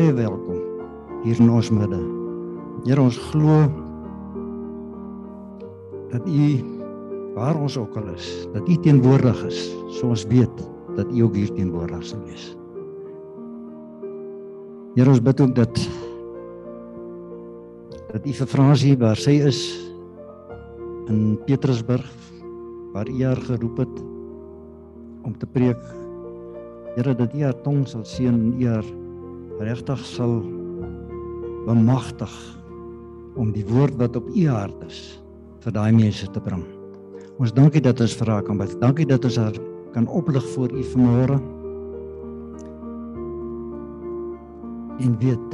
baie welkom hier in ons midde. Here ons glo dat U waar ons ook al is, dat U teenwoordig is. So ons weet dat U ook hier teenwoordig sal wees. Here ons bid ook dat dat U vir Fransie waar sy is in Petrusburg waar U haar geroep het om te preek. Here dat U haar tong sal seën en U haar regtig sal bemagtig om die woord wat op U hart is vir daai mense te bring. Ons dankie dat ons vir haar kan bid. Dankie dat ons haar kan oplig voor U vanmôre. En weet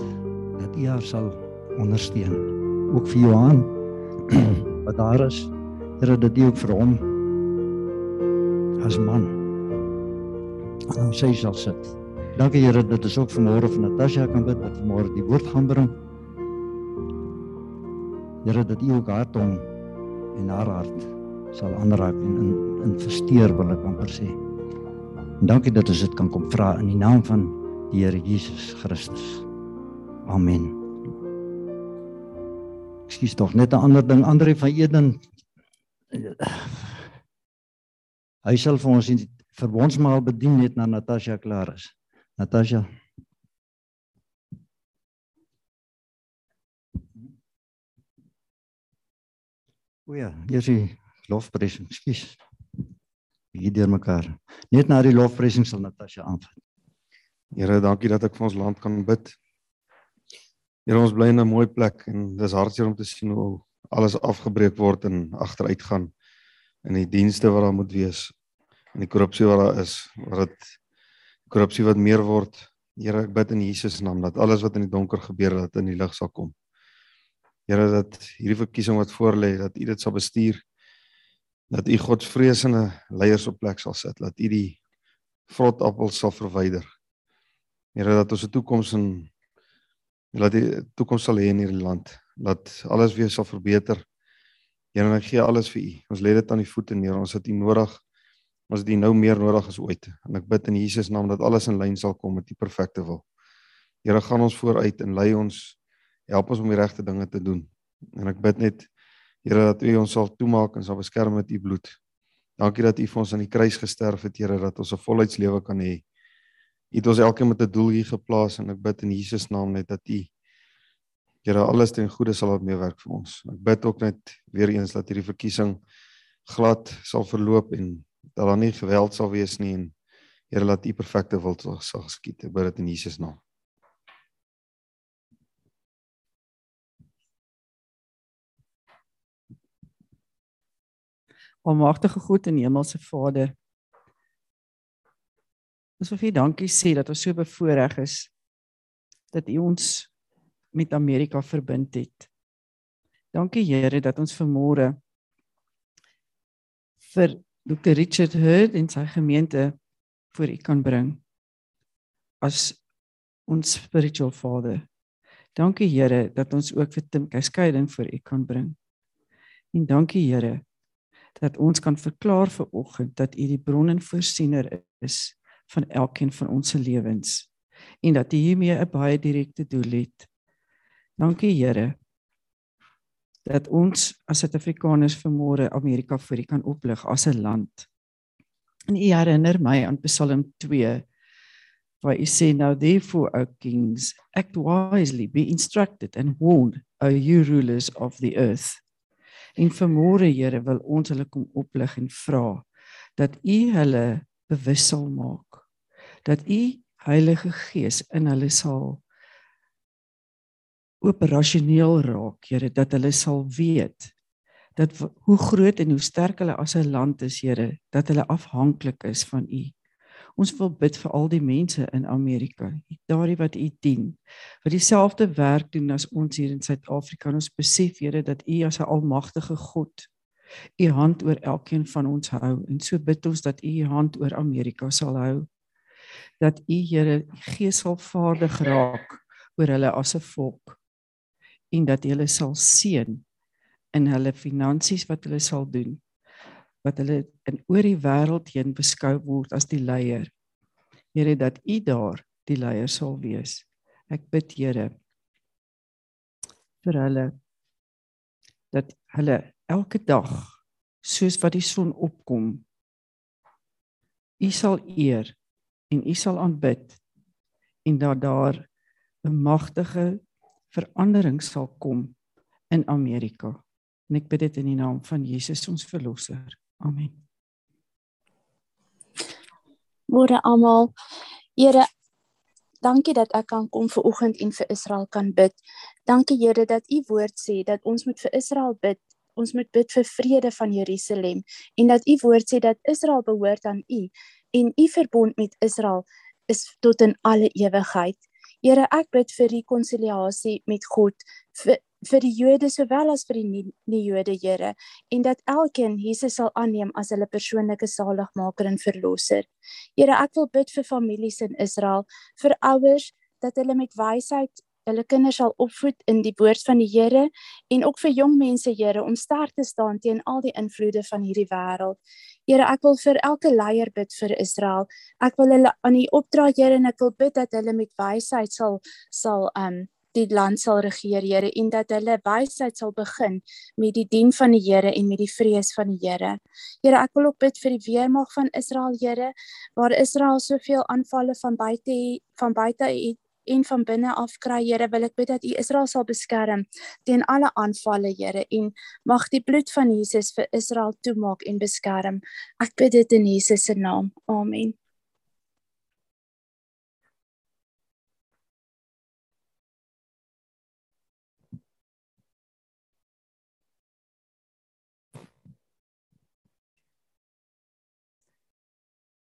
dat U haar sal ondersteun. Ook vir Johan wat daar is. Here dat jy ook vir hom as man aan sy sal sit. Dankie Here dat ons ook vanmôre vir Natasha kan bid wat vanmôre die woord gaan bring. Here dat jy ook haar tong en haar hart sal aanraak en in in versteer wil ek amper sê. En dankie dat ons dit kan kom vra in die naam van die Here Jesus Christus. Amen. Ekskuus tog net 'n ander ding Andre van Eden Hy sal vir ons verbondsmaal bedien net na Natasha klaar is. Natasha O ja, hier is die lofprysing. Ekskuus. Hier deur mekaar. Net na die lofprysing sal Natasha aanvat. Here, dankie dat ek vir ons land kan bid. Here ons bly in 'n mooi plek en dis hartseer om te sien hoe alles afgebreek word en agteruit gaan in die dienste wat daar moet wees en die korrupsie wat daar is, wat dit korrupsie wat meer word. Here, ek bid in Jesus naam dat alles wat in die donker gebeur dat in die lig sal kom. Here, dat hierdie verkiesing wat voor lê, dat U dit sal bestuur. Dat U Godsvreesende leiers op plek sal sit, dat U die vrot appels sal verwyder. Here, dat ons 'n toekoms in laat die toekoms sal hê in hierdie land. Laat alles weer sal verbeter. Here, ek gee alles vir U. Ons lê dit aan U voete neer. Ons het U nodig. Ons U nou meer nodig as ooit. En ek bid in Jesus naam dat alles in lyn sal kom met U perfekte wil. Here, gaan ons vooruit en lei ons. Help ons om die regte dinge te doen. En ek bid net Here dat U ons sal toemaak en sal beskerm met U bloed. Dankie dat U vir ons aan die kruis gesterf het, Here, dat ons 'n volheidslewe kan hê. U het ons elkeen met 'n doel hier geplaas en ek bid in Jesus naam net dat U Here alles ten goeie sal wat meewerk vir ons. Ek bid ook net weer eens dat hierdie verkiesing glad sal verloop en dat daar nie geweld sal wees nie en Here laat U perfekte wil sal geskied. Ek bid dit in Jesus naam. Almagtige God en Hemelse Vader. Ons wil vir dankie sê dat ons so bevoorreg is dat U ons met Amerika verbind het. Dankie Here dat ons vanmôre vir Dr. Richard Hurd en sy gemeente voor U kan bring as ons spiritual father. Dankie Here dat ons ook vir Tim Kaskeiling voor U kan bring. En dankie Here dat ons kan verklaar vir oggend dat U die bron en voorsiener is van elkeen van ons se lewens en dat U hiermee 'n baie direkte doel het. Dankie Here dat ons as Suid-Afrikaners vanmôre Amerika vir U kan oplig as 'n land. En U herinner my aan Psalm 2 waar U sê nou therefore o kings act wisely be instructed and warned o you rulers of the earth. En vanmôre Here wil ons hulle kom oplig en vra dat U hulle bewus sal maak dat u Heilige Gees in hulle sal operasioneel raak, Here, dat hulle sal weet dat hoe groot en hoe sterk hulle as 'n land is, Here, dat hulle afhanklik is van u. Ons wil bid vir al die mense in Amerika, daardie wat u dien, wat dieselfde werk doen as ons hier in Suid-Afrika. Ons besef, Here, dat u as 'n almagtige God u hand oor elkeen van ons hou en so bid ons dat u u hand oor Amerika sal hou dat u Here gees sal vaardig raak oor hulle as 'n volk en dat hulle sal seën in hulle finansies wat hulle sal doen wat hulle in oor die wêreld heen beskou word as die leier. Here dat U daar die leier sal wees. Ek bid Here vir hulle dat hulle elke dag soos wat die son opkom U sal eer en U sal aanbid en dat daar 'n magtige verandering sal kom in Amerika. En ek bid dit in die naam van Jesus ons verlosser. Amen. Môre almal. Here, dankie dat ek kan kom ver oggend en vir Israel kan bid. Dankie Here dat U woord sê dat ons moet vir Israel bid. Ons moet bid vir vrede van Jerusalem en dat U woord sê dat Israel behoort aan U en U verbond met Israel is tot in alle ewigheid. Here, ek bid vir rekonsiliasie met God vir vir die Jode sowel as vir die nie, nie Here, en dat elkeen Jesus sal aanneem as hulle persoonlike saligmaker en verlosser. Here, ek wil bid vir families in Israel, vir ouers dat hulle met wysheid hulle kinders sal opvoed in die woord van die Here en ook vir jong mense Here om sterk te staan teen al die invloede van hierdie wêreld. Here, ek wil vir elke leier bid vir Israel. Ek wil hulle aan U opdra Here en ek wil bid dat hulle met wysheid sal sal um die land sal regeer Here en dat hulle wysheid sal begin met die dien van die Here en met die vrees van die Here. Here, ek wil ook bid vir die weermag van Israel Here waar Israel soveel aanvalle van buite van buite en van binne af kry Here wil ek bid dat U Israel sal beskerm teen alle aanvalle Here en mag die bloed van Jesus vir Israel toemaak en beskerm. Ek bid dit in Jesus se naam. Amen.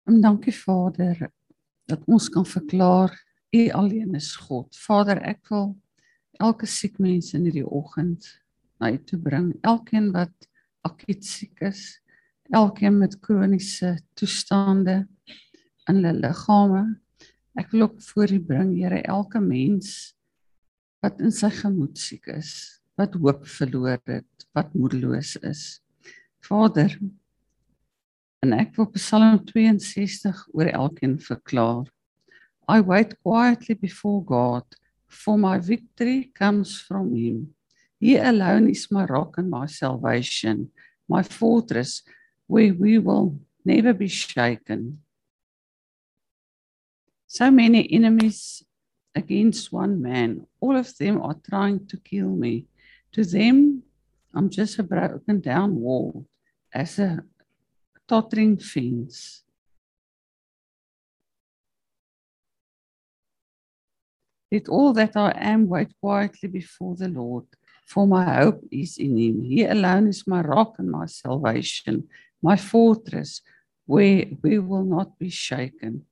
En dankie Vader dat ons kan verklaar U alleen is God. Vader, ek wil elke siek mens in hierdie oggend na U toe bring. Elkeen wat akuut siek is, elkeen met kroniese toestande in hulle liggame. Ek wil ook voor U bring, Here, elke mens wat in sy gemoed siek is, wat hoop verloor het, wat moedeloos is. Vader, en ek wil Psalm 62 oor elkeen verklaar. I wait quietly before God, for my victory comes from Him. He alone is my rock and my salvation, my fortress, where we will never be shaken. So many enemies against one man, all of them are trying to kill me. To them, I'm just a broken down wall, as a tottering fence. Let all that I am wait quietly before the Lord, for my hope is in Him. He alone is my rock and my salvation, my fortress, where we will not be shaken.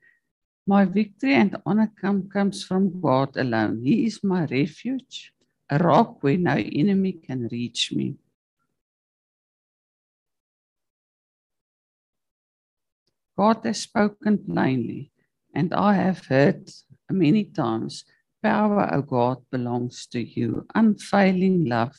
My victory and honor come, comes from God alone. He is my refuge, a rock where no enemy can reach me. God has spoken plainly, and I have heard many times power, O God, belongs to you. Unfailing love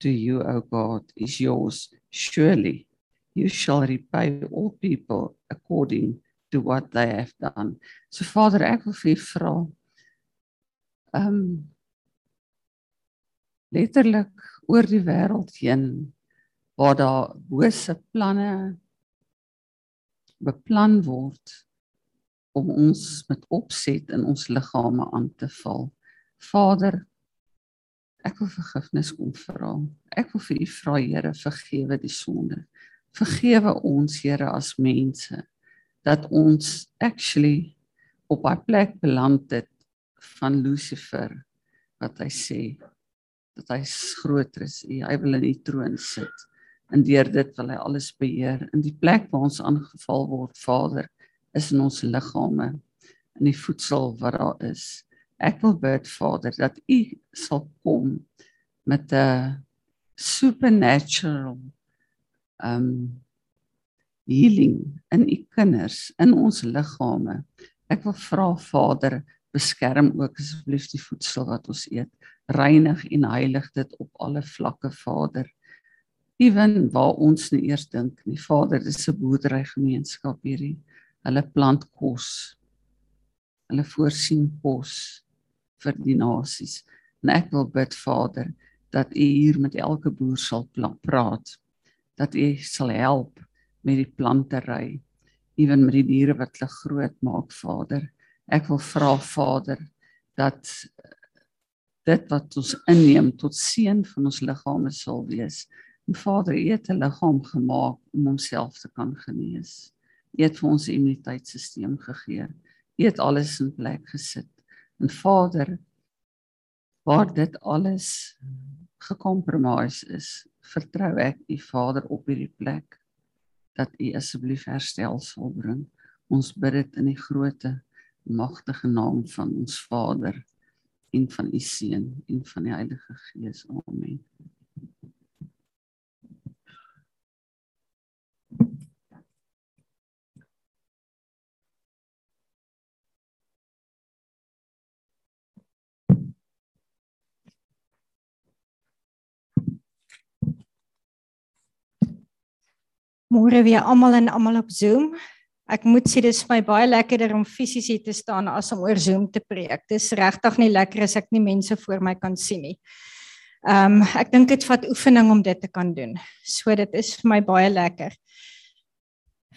to you, O God, is yours. Surely you shall repay all people according to what they have done. So Vader, ek wil vir u vra. Um letterlik oor die wêreld heen waar daar bose planne beplan word om ons met opset in ons liggame aan te val. Vader, ek wil vergifnis kom vra. Ek wil vir U vra, Here, vergewe die sonde. Vergewe ons, Here, as mense dat ons actually op 'n plek beland het van Lucifer wat hy sê dat hy groter is. Hy wil in die troon sit. En deur dit wil hy alles beheer. In die plek waar ons aangeval word, Vader, is in ons liggame in die voedsel wat daar is. Ek wil bid Vader dat U sal kom met 'n supernatural um healing in U kinders in ons liggame. Ek wil vra Vader beskerm ook asseblief die voedsel wat ons eet. Reinig en heilig dit op alle vlakke Vader. Ewen waar ons nie eers dink nie. Vader, dis 'n boerdery gemeenskap hierdie. Hulle plant kos. Hulle voorsien kos vir die nasies. En ek wil bid Vader dat U hier met elke boer sal praat. Dat U sal help met die plantery, ewen met die diere wat hulle groot maak, Vader. Ek wil vra Vader dat dit wat ons inneem tot seën van ons liggame sal wees. En Vader, U het 'n liggaam gemaak om homself te kan genees. U het vir ons immuniteitstelsel gegee. U het alles in plek gesit. En Vader, waar dit alles gekompromise is, vertrou ek U Vader op hierdie plek dat U asseblief herstel sal bring. Ons bid dit in die groote magtige naam van ons Vader en van U Seun en van die Heilige Gees. Amen. Môre weer almal en almal op Zoom. Ek moet sê dis vir my baie lekkerder om fisies hier te staan as om oor Zoom te preek. Dis regtig nie lekker as ek nie mense voor my kan sien nie. Ehm um, ek dink dit vat oefening om dit te kan doen. So dit is vir my baie lekker.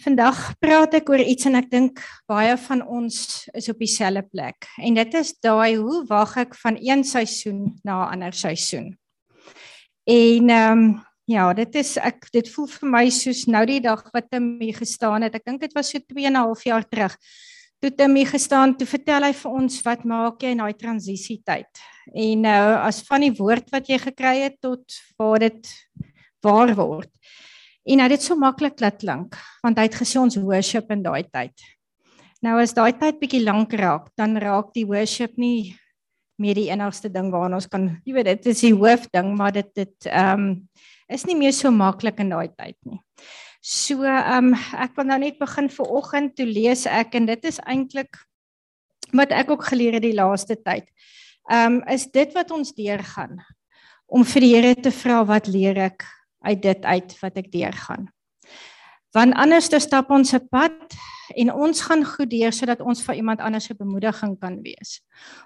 Vandag praat ek oor iets en ek dink baie van ons is op dieselfde plek. En dit is daai hoe wag ek van een seisoen na 'n ander seisoen. En ehm um, Ja, dit is ek dit voel vir my soos nou die dag wat Tim hier gestaan het. Ek dink dit was so 2 en 'n half jaar terug. Toe Tim hier gestaan, toe vertel hy vir ons wat maak jy in daai transisietyd. En nou as van die woord wat jy gekry het tot waar dit waar word. En hy het dit so maklik laat klink want hy het gesê ons worship in daai tyd. Nou as daai tyd bietjie lank raak, dan raak die worship nie meer die enigste ding waarna ons kan, jy weet dit is die hoofding, maar dit dit ehm um, is nie meer so maklik in daai tyd nie. So ehm um, ek wil nou net begin vir oggend toe lees ek en dit is eintlik wat ek ook geleer het die laaste tyd. Ehm um, is dit wat ons deurgaan om vir die Here te vra wat leer ek uit dit uit wat ek deurgaan. Want anders te stap ons 'n pad en ons gaan goed deur sodat ons vir iemand anders 'n bemoediging kan wees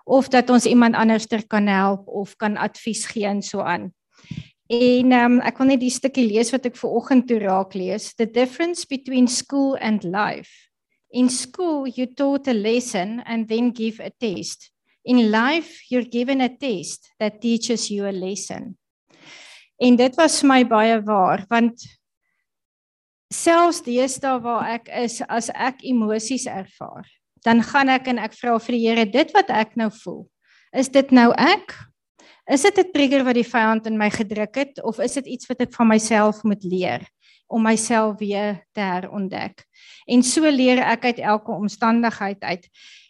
of dat ons iemand anders ter kan help of kan advies gee en so aan. En um, ek wil net die stukkie lees wat ek ver oggend toe raak lees. The difference between school and life. In school you taught a lesson and then give a test. In life you're given a test that teaches you a lesson. En dit was vir my baie waar want selfs deesdae waar ek is as ek emosies ervaar, dan gaan ek en ek vra vir die Here dit wat ek nou voel. Is dit nou ek Is dit 'n trigger wat die vyand in my gedruk het of is dit iets wat ek van myself moet leer om myself weer te herontdek? En so leer ek uit elke omstandigheid uit.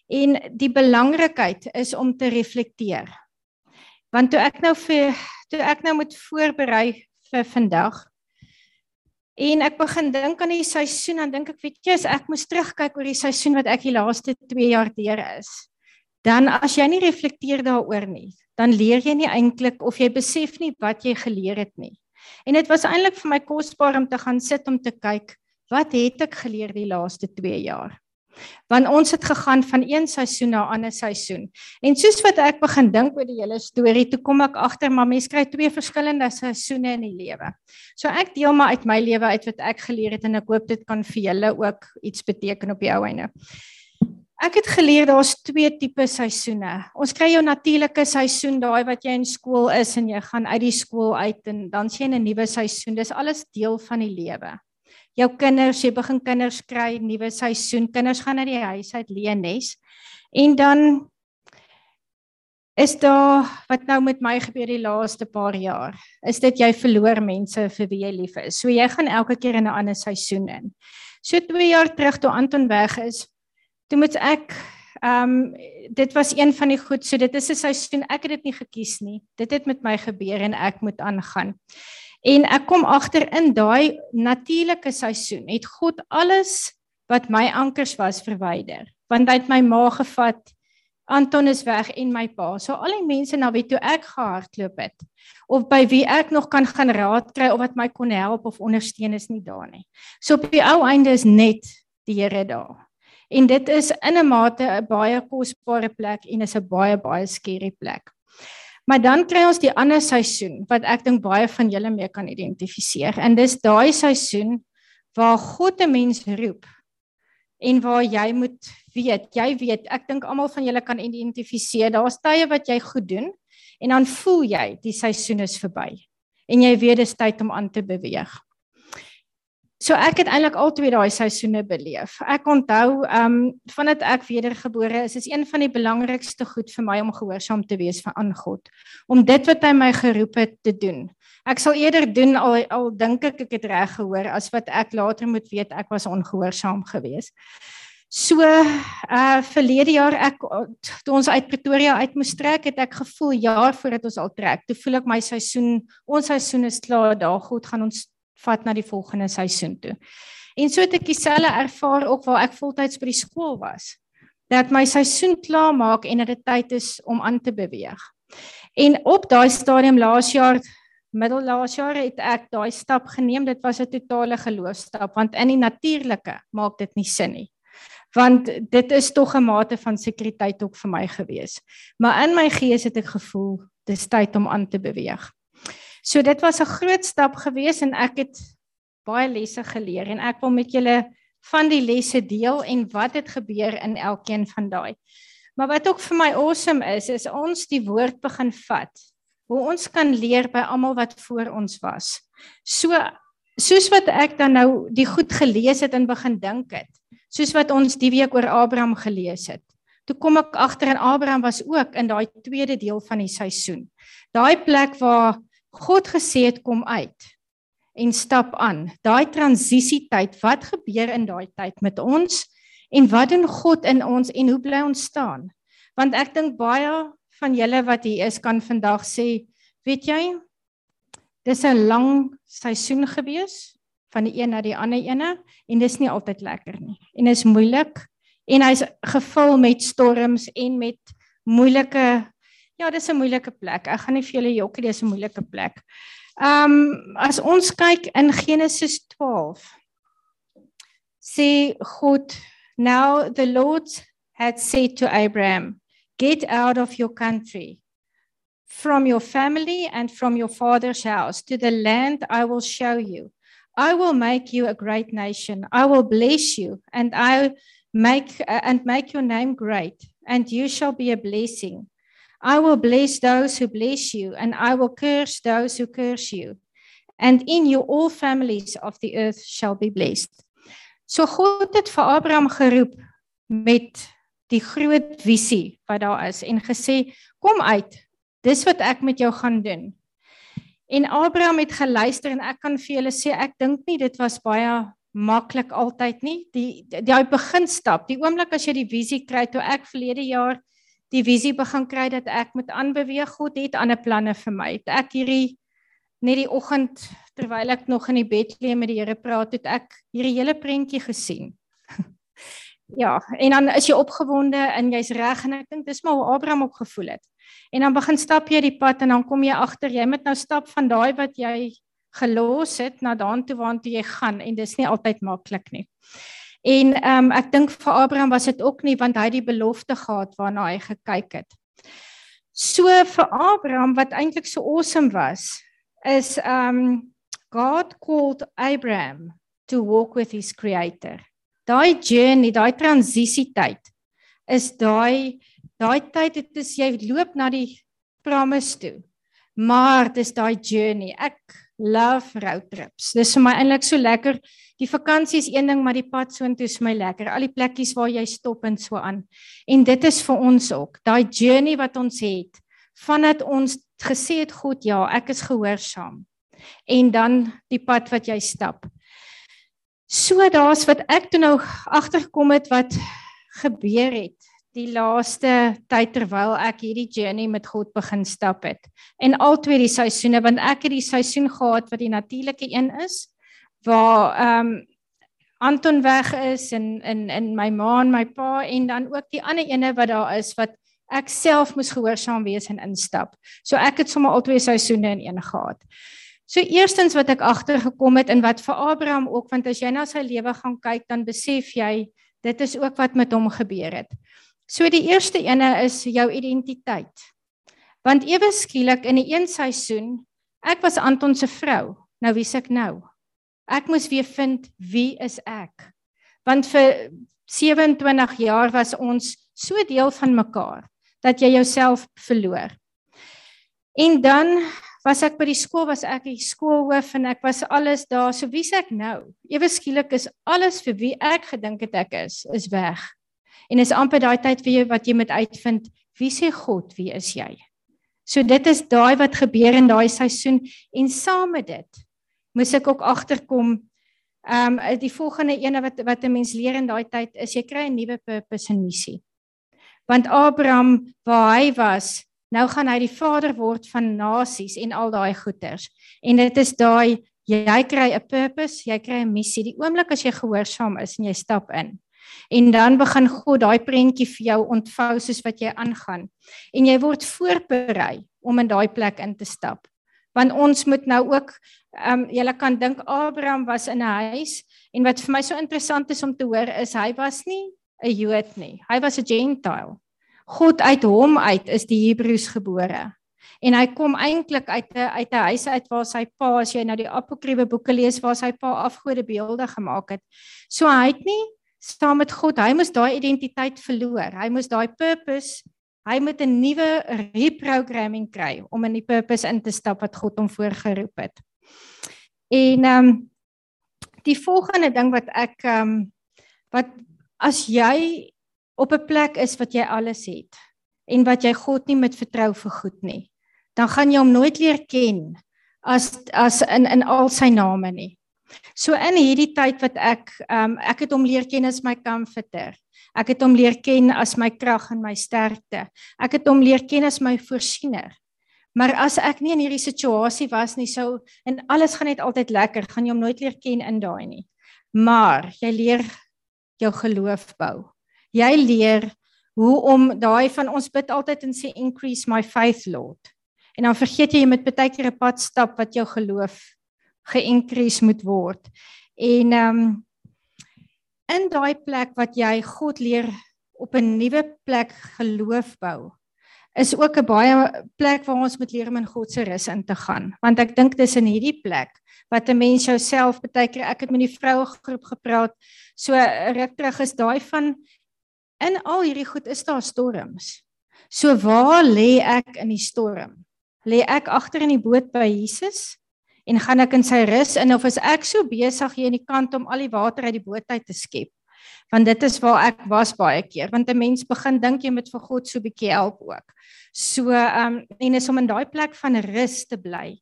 En die belangrikheid is om te reflekteer. Want toe ek nou vir toe ek nou moet voorberei vir vandag en ek begin dink aan die seisoen dan dink ek weet jy as ek moes terugkyk oor die seisoen wat ek die laaste 2 jaar deur is dan as jy nie reflekteer daaroor nie dan leer jy nie eintlik of jy besef nie wat jy geleer het nie. En dit was eintlik vir my kosbaar om te gaan sit om te kyk wat het ek geleer die laaste 2 jaar. Want ons het gegaan van een seisoen na 'n ander seisoen. En soos wat ek begin dink oor die hele storie, toe kom ek agter maar mense kry twee verskillende seisoene in die lewe. So ek deel maar uit my lewe uit wat ek geleer het en ek hoop dit kan vir julle ook iets beteken op jou einde. Ek het geleer daar's twee tipe seisoene. Ons kry jou natuurlike seisoen, daai wat jy in skool is en jy gaan uit die skool uit en dan sien jy 'n nuwe seisoen. Dis alles deel van die lewe. Jou kinders, jy begin kinders kry, nuwe seisoen. Kinders gaan uit die huis uit leenes. En dan is daar wat nou met my gebeur die laaste paar jaar. Is dit jy verloor mense vir wie jy lief is. So jy gaan elke keer in 'n ander seisoen in. So 2 jaar terug toe Anton weg is, toe moet ek ehm um, dit was een van die goed so dit is 'n seisoen ek het dit nie gekies nie dit het met my gebeur en ek moet aangaan en ek kom agter in daai natuurlike seisoen het God alles wat my ankers was verwyder want hy het my ma gevat Anton is weg en my pa. So al die mense na wie toe ek gehardloop het of by wie ek nog kan gaan raad kry of wat my kon help of ondersteun is nie daar nie. So op die ou einde is net die Here daar. En dit is in 'n mate 'n baie kosbare plek en is 'n baie baie skerry plek. Maar dan kry ons die ander seisoen wat ek dink baie van julle mee kan identifiseer. En dis daai seisoen waar God 'n mens roep en waar jy moet weet, jy weet, ek dink almal van julle kan identifiseer. Daar's tye wat jy goed doen en dan voel jy die seisoen is verby en jy weet dit is tyd om aan te beweeg. So ek het eintlik al twee daai seisoene beleef. Ek onthou ehm um, vandat ek wedergebore is, is een van die belangrikste goed vir my om gehoorsaam te wees vir aan God. Om dit wat hy my geroep het te doen. Ek sal eerder doen al al dink ek ek het reg gehoor as wat ek later moet weet ek was ongehoorsaam geweest. So uh verlede jaar ek toe ons uit Pretoria uit moes trek het ek gevoel jaar voordat ons al trek. Toe voel ek my seisoen, ons seisoen is klaar, daar God gaan ons vat na die volgende seisoen toe. En so het ek dieselfde ervaar ook waar ek voltyds by die skool was. Dat my seisoen klaar maak en dat dit tyd is om aan te beweeg. En op daai stadium laas jaar middel laas jaar het ek daai stap geneem. Dit was 'n totale geloofstap want in die natuurlike maak dit nie sin nie want dit is tog 'n mate van sekuriteit ook vir my gewees. Maar in my gees het ek gevoel dis tyd om aan te beweeg. So dit was 'n groot stap gewees en ek het baie lesse geleer en ek wil met julle van die lesse deel en wat het gebeur in elkeen van daai. Maar wat ook vir my awesome is, is ons die woord begin vat. Hoe ons kan leer by almal wat voor ons was. So soos wat ek dan nou die goed gelees het en begin dink het soos wat ons die week oor Abraham gelees het. Toe kom ek agter en Abraham was ook in daai tweede deel van die seisoen. Daai plek waar God gesê het kom uit en stap aan. Daai transisietyd, wat gebeur in daai tyd met ons en wat doen God in ons en hoe bly ons staan? Want ek dink baie van julle wat hier is kan vandag sê, weet jy, dis 'n lang seisoen gewees van die een na die ander ene en dis nie altyd lekker nie. En is moeilik en hy's gevul met storms en met moeilike ja, dis 'n moeilike plek. Ek gaan nie vir julle jokkie, dis 'n moeilike plek. Ehm um, as ons kyk in Genesis 12 sê God now the Lord had said to Abraham get out of your country from your family and from your father's house to the land I will show you I will make you a great nation. I will bless you and I make uh, and make your name great and you shall be a blessing. I will bless those who bless you and I will curse those who curse you. And in you all families of the earth shall be blessed. So God het vir Abraham geroep met die groot visie wat daar is en gesê kom uit. Dis wat ek met jou gaan doen. En Abraham het geluister en ek kan vir julle sê ek dink nie dit was baie maklik altyd nie. Die daai begin stap, die oomblik as jy die visie kry toe ek verlede jaar die visie begin kry dat ek moet aanbeweeg, God het ander planne vir my. Het ek hierdie net die oggend terwyl ek nog in die bed lê met die Here praat, het ek hierdie hele prentjie gesien. ja, en dan is jy opgewonde en jy's reg en ek dink dis maar hoe Abraham ook gevoel het. En dan begin stap jy die pad en dan kom jy agter jy moet nou stap van daai wat jy gelos het na daartoe waartoe jy gaan en dis nie altyd maklik nie. En ehm um, ek dink vir Abraham was dit ook nie want hy het die belofte gehad waarna hy gekyk het. So vir Abraham wat eintlik so awesome was is ehm um, God called Abraham to walk with his creator. Daai journey, daai transisietyd is daai daai tyd het jy loop na die promise toe. Maar dis daai journey. Ek love road trips. Dis vir my eintlik so lekker. Die vakansie is een ding, maar die pad soontoe is my lekker. Al die plekkies waar jy stop en so aan. En dit is vir ons ook. Daai journey wat ons het vandat ons gesê het God, ja, ek is gehoorsaam. En dan die pad wat jy stap. So daar's wat ek toe nou agtergekom het wat gebeur het die laaste tyd terwyl ek hierdie journey met God begin stap het. En altyd die seisoene want ek het die seisoen gehad wat die natuurlike een is waar ehm um, Anton weg is en in in my ma en my pa en dan ook die ander ene wat daar is wat ek self moes gehoorsaam wees en instap. So ek het sommer al twee seisoene in een gehad. So eerstens wat ek agtergekom het en wat vir Abraham ook want as jy na sy lewe gaan kyk dan besef jy dit is ook wat met hom gebeur het. So die eerste ene is jou identiteit. Want ewe skielik in 'n een seisoen, ek was Anton se vrou. Nou wie's ek nou? Ek moes weer vind wie is ek? Want vir 27 jaar was ons so deel van mekaar dat jy jouself verloor. En dan was ek by die skool was ek die skoolhoof en ek was alles daar. So wie's ek nou? Ewe skielik is alles vir wie ek gedink het ek is, is weg. En is amper daai tyd vir jou wat jy moet uitvind, wie sê God, wie is jy? So dit is daai wat gebeur in daai seisoen en saam met dit moes ek ook agterkom ehm um, die volgende ene wat wat 'n mens leer in daai tyd is jy kry 'n nuwe purpose en missie. Want Abraham waar hy was, nou gaan hy die vader word van nasies en al daai goeters. En dit is daai jy kry 'n purpose, jy kry 'n missie. Die oomblik as jy gehoorsaam is en jy stap in. En dan begin God daai prentjie vir jou ontvou soos wat jy aangaan. En jy word voorberei om in daai plek in te stap. Want ons moet nou ook ehm um, julle kan dink Abraham was in 'n huis en wat vir my so interessant is om te hoor is hy was nie 'n Jood nie. Hy was 'n Gentile. God uit hom uit is die Hebreëus gebore. En hy kom eintlik uit 'n uit 'n huis uit waar sy pa as jy nou die apokryfe boeke lees waar sy pa afgode beelde gemaak het. So hy het nie saam met God, hy moes daai identiteit verloor. Hy moes daai purpose, hy moet 'n nuwe reprogramming kry om in die purpose in te stap wat God hom voorgeroep het. En ehm um, die volgende ding wat ek ehm um, wat as jy op 'n plek is wat jy alles het en wat jy God nie met vertrou vir goed nie, dan gaan jy hom nooit leer ken as as in in al sy name nie. So in hierdie tyd wat ek ehm um, ek het hom leer ken as my comforter. Ek het hom leer ken as my krag en my sterkte. Ek het hom leer ken as my voorsiener. Maar as ek nie in hierdie situasie was nie, sou en alles gaan net altyd lekker, gaan jy hom nooit leer ken in daai nie. Maar jy leer jou geloof bou. Jy leer hoe om daai van ons bid altyd en sê increase my faith Lord. En dan vergeet jy jy moet baie keer 'n pad stap wat jou geloof geïncrease moet word. En ehm um, in daai plek wat jy God leer op 'n nuwe plek geloof bou is ook 'n baie plek waar ons moet leer om in God se rus in te gaan. Want ek dink dis in hierdie plek wat 'n mens jouself baie keer ek het met die vroue groep gepraat so ruk terug is daai van in al hierdie goed is daar storms. So waar lê ek in die storm? Lê ek agter in die boot by Jesus en gaan ek in sy rus in of is ek so besig hier aan die kant om al die water uit die boot uit te skep? Want dit is waar ek was baie keer, want 'n mens begin dink jy moet vir God so bietjie help ook. So ehm um, en is om in daai plek van rus te bly.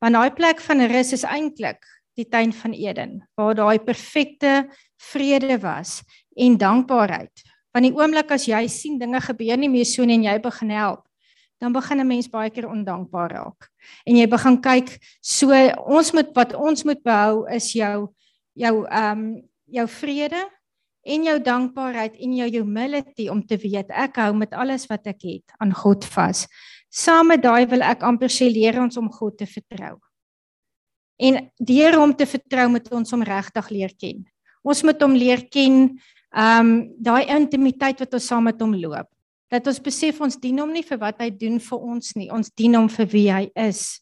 Want daai plek van rus is eintlik die tuin van Eden waar daai perfekte vrede was en dankbaarheid. Want die oomblik as jy sien dinge gebeur nie meer so nie en jy begin help, dan begin 'n mens baie keer ondankbaar raak. En jy begin kyk, so ons moet wat ons moet behou is jou jou ehm um, jou vrede en jou dankbaarheid en jou humility om te weet ek hou met alles wat ek het aan God vas. Saam met daai wil ek amper sê leer ons om God te vertrou. En deur hom te vertrou moet ons hom regtig leer ken. Ons moet hom leer ken ehm um, daai intimiteit wat ons saam met hom loop dat ons besef ons dien hom nie vir wat hy doen vir ons nie, ons dien hom vir wie hy is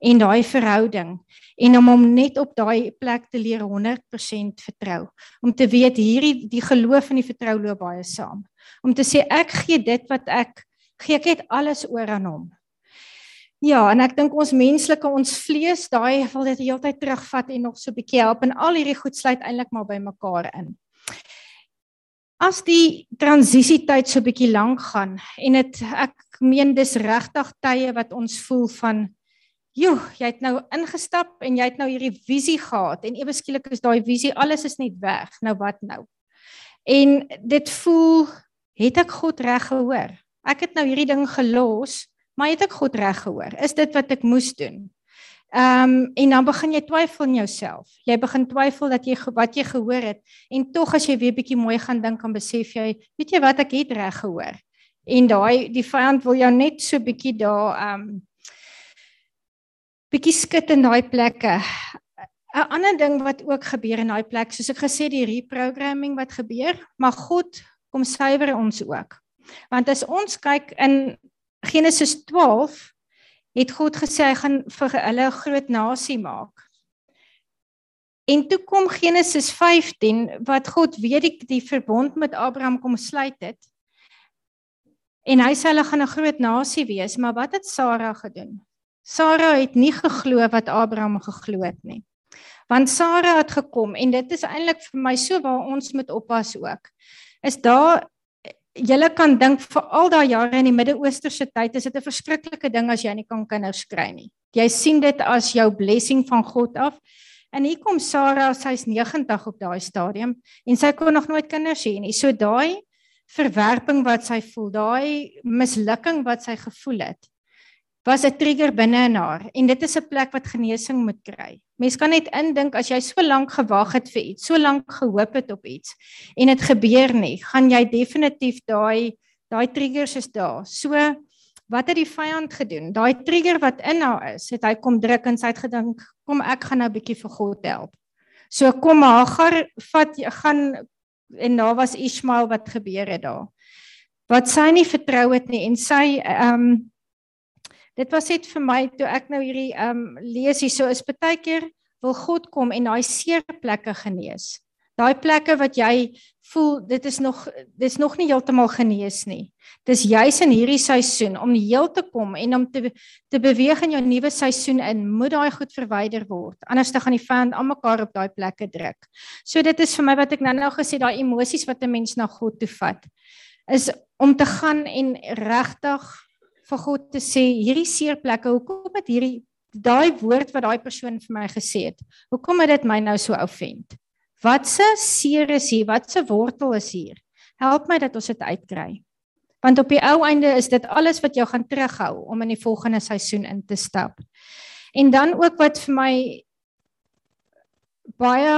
en daai verhouding en om hom net op daai plek te leer 100% vertrou. Om te weet hierdie die geloof en die vertrou loop baie saam. Om te sê ek gee dit wat ek gee. Ek het alles oor aan hom. Ja en ek dink ons menslike ons vlees daai wil dit heeltyd terugvat en nog so 'n bietjie help en al hierdie goed sluit eintlik maar by mekaar in as die transisietyd so bietjie lank gaan en dit ek meen dis regtig tye wat ons voel van joh jy het nou ingestap en jy het nou hierdie visie gehad en ewe skielik is daai visie alles is net weg. Nou wat nou? En dit voel het ek God reg gehoor? Ek het nou hierdie ding gelos maar het ek God reg gehoor? Is dit wat ek moes doen Ehm um, en dan begin jy twyfel in jouself. Jy begin twyfel dat jy wat jy gehoor het en tog as jy weer bietjie mooi gaan dink en besef jy, weet jy wat ek het reg gehoor. En daai die vyand wil jou net so bietjie daar ehm um, bietjie skud in daai plekke. 'n Ander ding wat ook gebeur in daai plek, soos ek gesê die reprogramming wat gebeur, maar God kom suiwer ons ook. Want as ons kyk in Genesis 12 het God gesê hy gaan vir hulle 'n groot nasie maak. En toe kom Genesis 15 wat God weer die, die verbond met Abraham kom sluit het. En hy sê hulle gaan 'n groot nasie wees, maar wat het Sara gedoen? Sara het nie geglo wat Abraham geglo het nie. Want Sara het gekom en dit is eintlik vir my so waar ons moet oppas ook. Is daar julle kan dink vir al daai jare in die Midde-Oosterse tyd is dit 'n verskriklike ding as jy nie kan kinders kry nie. Jy sien dit as jou blessing van God af. En hier kom Sarah, sy's 90 op daai stadium en sy kon nog nooit kinders hê nie. So daai verwerping wat sy voel, daai mislukking wat sy gevoel het, was 'n trigger binne in haar en dit is 'n plek wat genesing moet kry. Mens kan net indink as jy so lank gewag het vir iets, so lank gehoop het op iets en dit gebeur nie, gaan jy definitief daai daai triggers is daar. So wat het die vyand gedoen? Daai trigger wat in haar is, het hy kom druk en sy het gedink, kom ek gaan nou 'n bietjie vir God help. So kom Hagar vat gaan en daar was Ismael wat gebeur het daar. Wat sy nie vertrou het nie en sy ehm um, dit was net vir my toe ek nou hierdie ehm um, lees hier so is baie keer wil God kom en daai seer plekke genees. Daai plekke wat jy voel dit is nog dis nog nie heeltemal genees nie. Dis juis in hierdie seisoen om heel te kom en om te te beweeg in jou nuwe seisoen in, moet daai goed verwyder word. Anders dan gaan die vyand almekaar op daai plekke druk. So dit is vir my wat ek nou-nou gesê daai emosies wat 'n mens na God toe vat is om te gaan en regtig vir God te sê hierdie seerplekke, hoekom het hierdie daai woord wat daai persoon vir my gesê het, hoekom het dit my nou so offend? Wat se seer is hier? Wat se wortel is hier? Help my dat ons dit uitkry. Want op die ou einde is dit alles wat jou gaan terughou om in die volgende seisoen in te stap. En dan ook wat vir my baie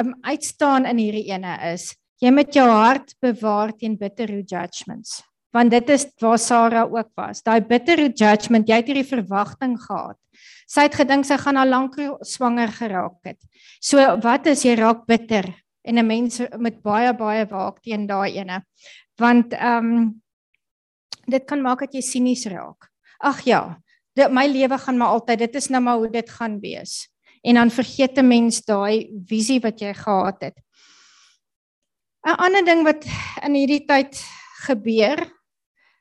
um, uitstaan in hierdie ene is, jy moet jou hart bewaar teen bitter judgments want dit is waar Sarah ook was. Daai bitter judgment, jy het hierdie verwagting gehad. Sy het gedink sy gaan al lank swanger geraak het. So wat is jy raak bitter en 'n mens met baie baie waak teen daai ene. Want ehm um, dit kan maak dat jy sinies raak. Ag ja, dit my lewe gaan maar altyd, dit is nou maar hoe dit gaan wees. En dan vergeet 'n mens daai visie wat jy gehad het. 'n Ander ding wat in hierdie tyd gebeur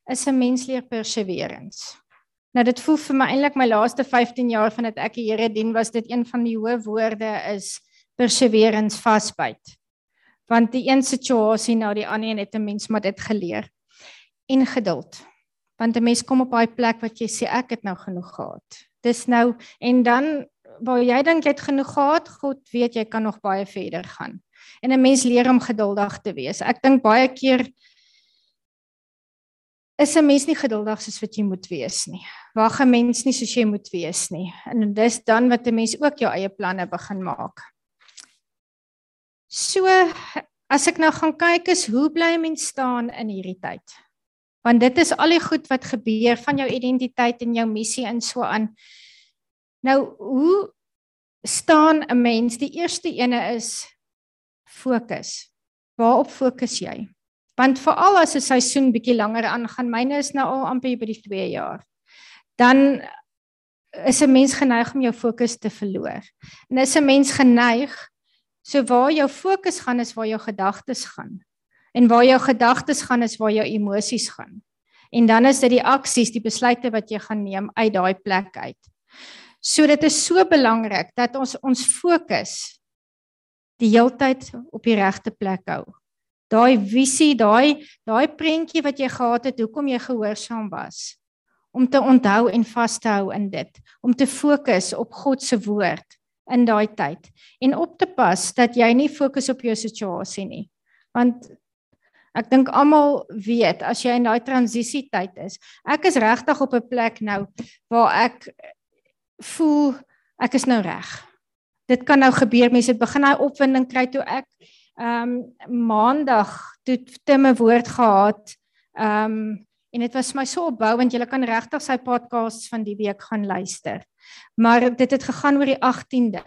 is 'n mens leer perseverance. Nou dit voel vir my eintlik my laaste 15 jaar van dit ek die Here dien was dit een van die hoë woorde is perseverance vasbyt. Want die een situasie na die ander het 'n mens maar dit geleer. En geduld. Want 'n mens kom op daai plek wat jy sê ek het nou genoeg gehad. Dis nou en dan waar jy dink jy het genoeg gehad, God weet jy kan nog baie verder gaan. En 'n mens leer om geduldig te wees. Ek dink baie keer is 'n mens nie geduldig soos wat jy moet wees nie. Wag 'n mens nie soos jy moet wees nie. En dis dan wat 'n mens ook jou eie planne begin maak. So as ek nou gaan kyk is hoe bly 'n mens staan in hierdie tyd? Want dit is al die goed wat gebeur van jou identiteit en jou missie in so aan. Nou hoe staan 'n mens? Die eerste ene is fokus. Waarop fokus jy? Want veral as 'n seisoen bietjie langer aangaan, myne is nou al amper by die 2 jaar. Dan is 'n mens geneig om jou fokus te verloor. En is 'n mens geneig so waar jou fokus gaan is waar jou gedagtes gaan. En waar jou gedagtes gaan is waar jou emosies gaan. En dan is dit die aksies, die besluite wat jy gaan neem uit daai plek uit. So dit is so belangrik dat ons ons fokus die heeltyd op die regte plek hou daai visie, daai daai prentjie wat jy gehad het, hoekom jy gehoorsaam was om te onthou en vas te hou in dit, om te fokus op God se woord in daai tyd en op te pas dat jy nie fokus op jou situasie nie. Want ek dink almal weet as jy in daai transisietyd is, ek is regtig op 'n plek nou waar ek voel ek is nou reg. Dit kan nou gebeur, mense begin daai opwinding kry toe ek Ehm um, maandag toe Tim 'n woord gehad ehm um, en dit was my so opbouend. Jy kan regtig sy podcasts van die week gaan luister. Maar dit het gegaan oor die 18de.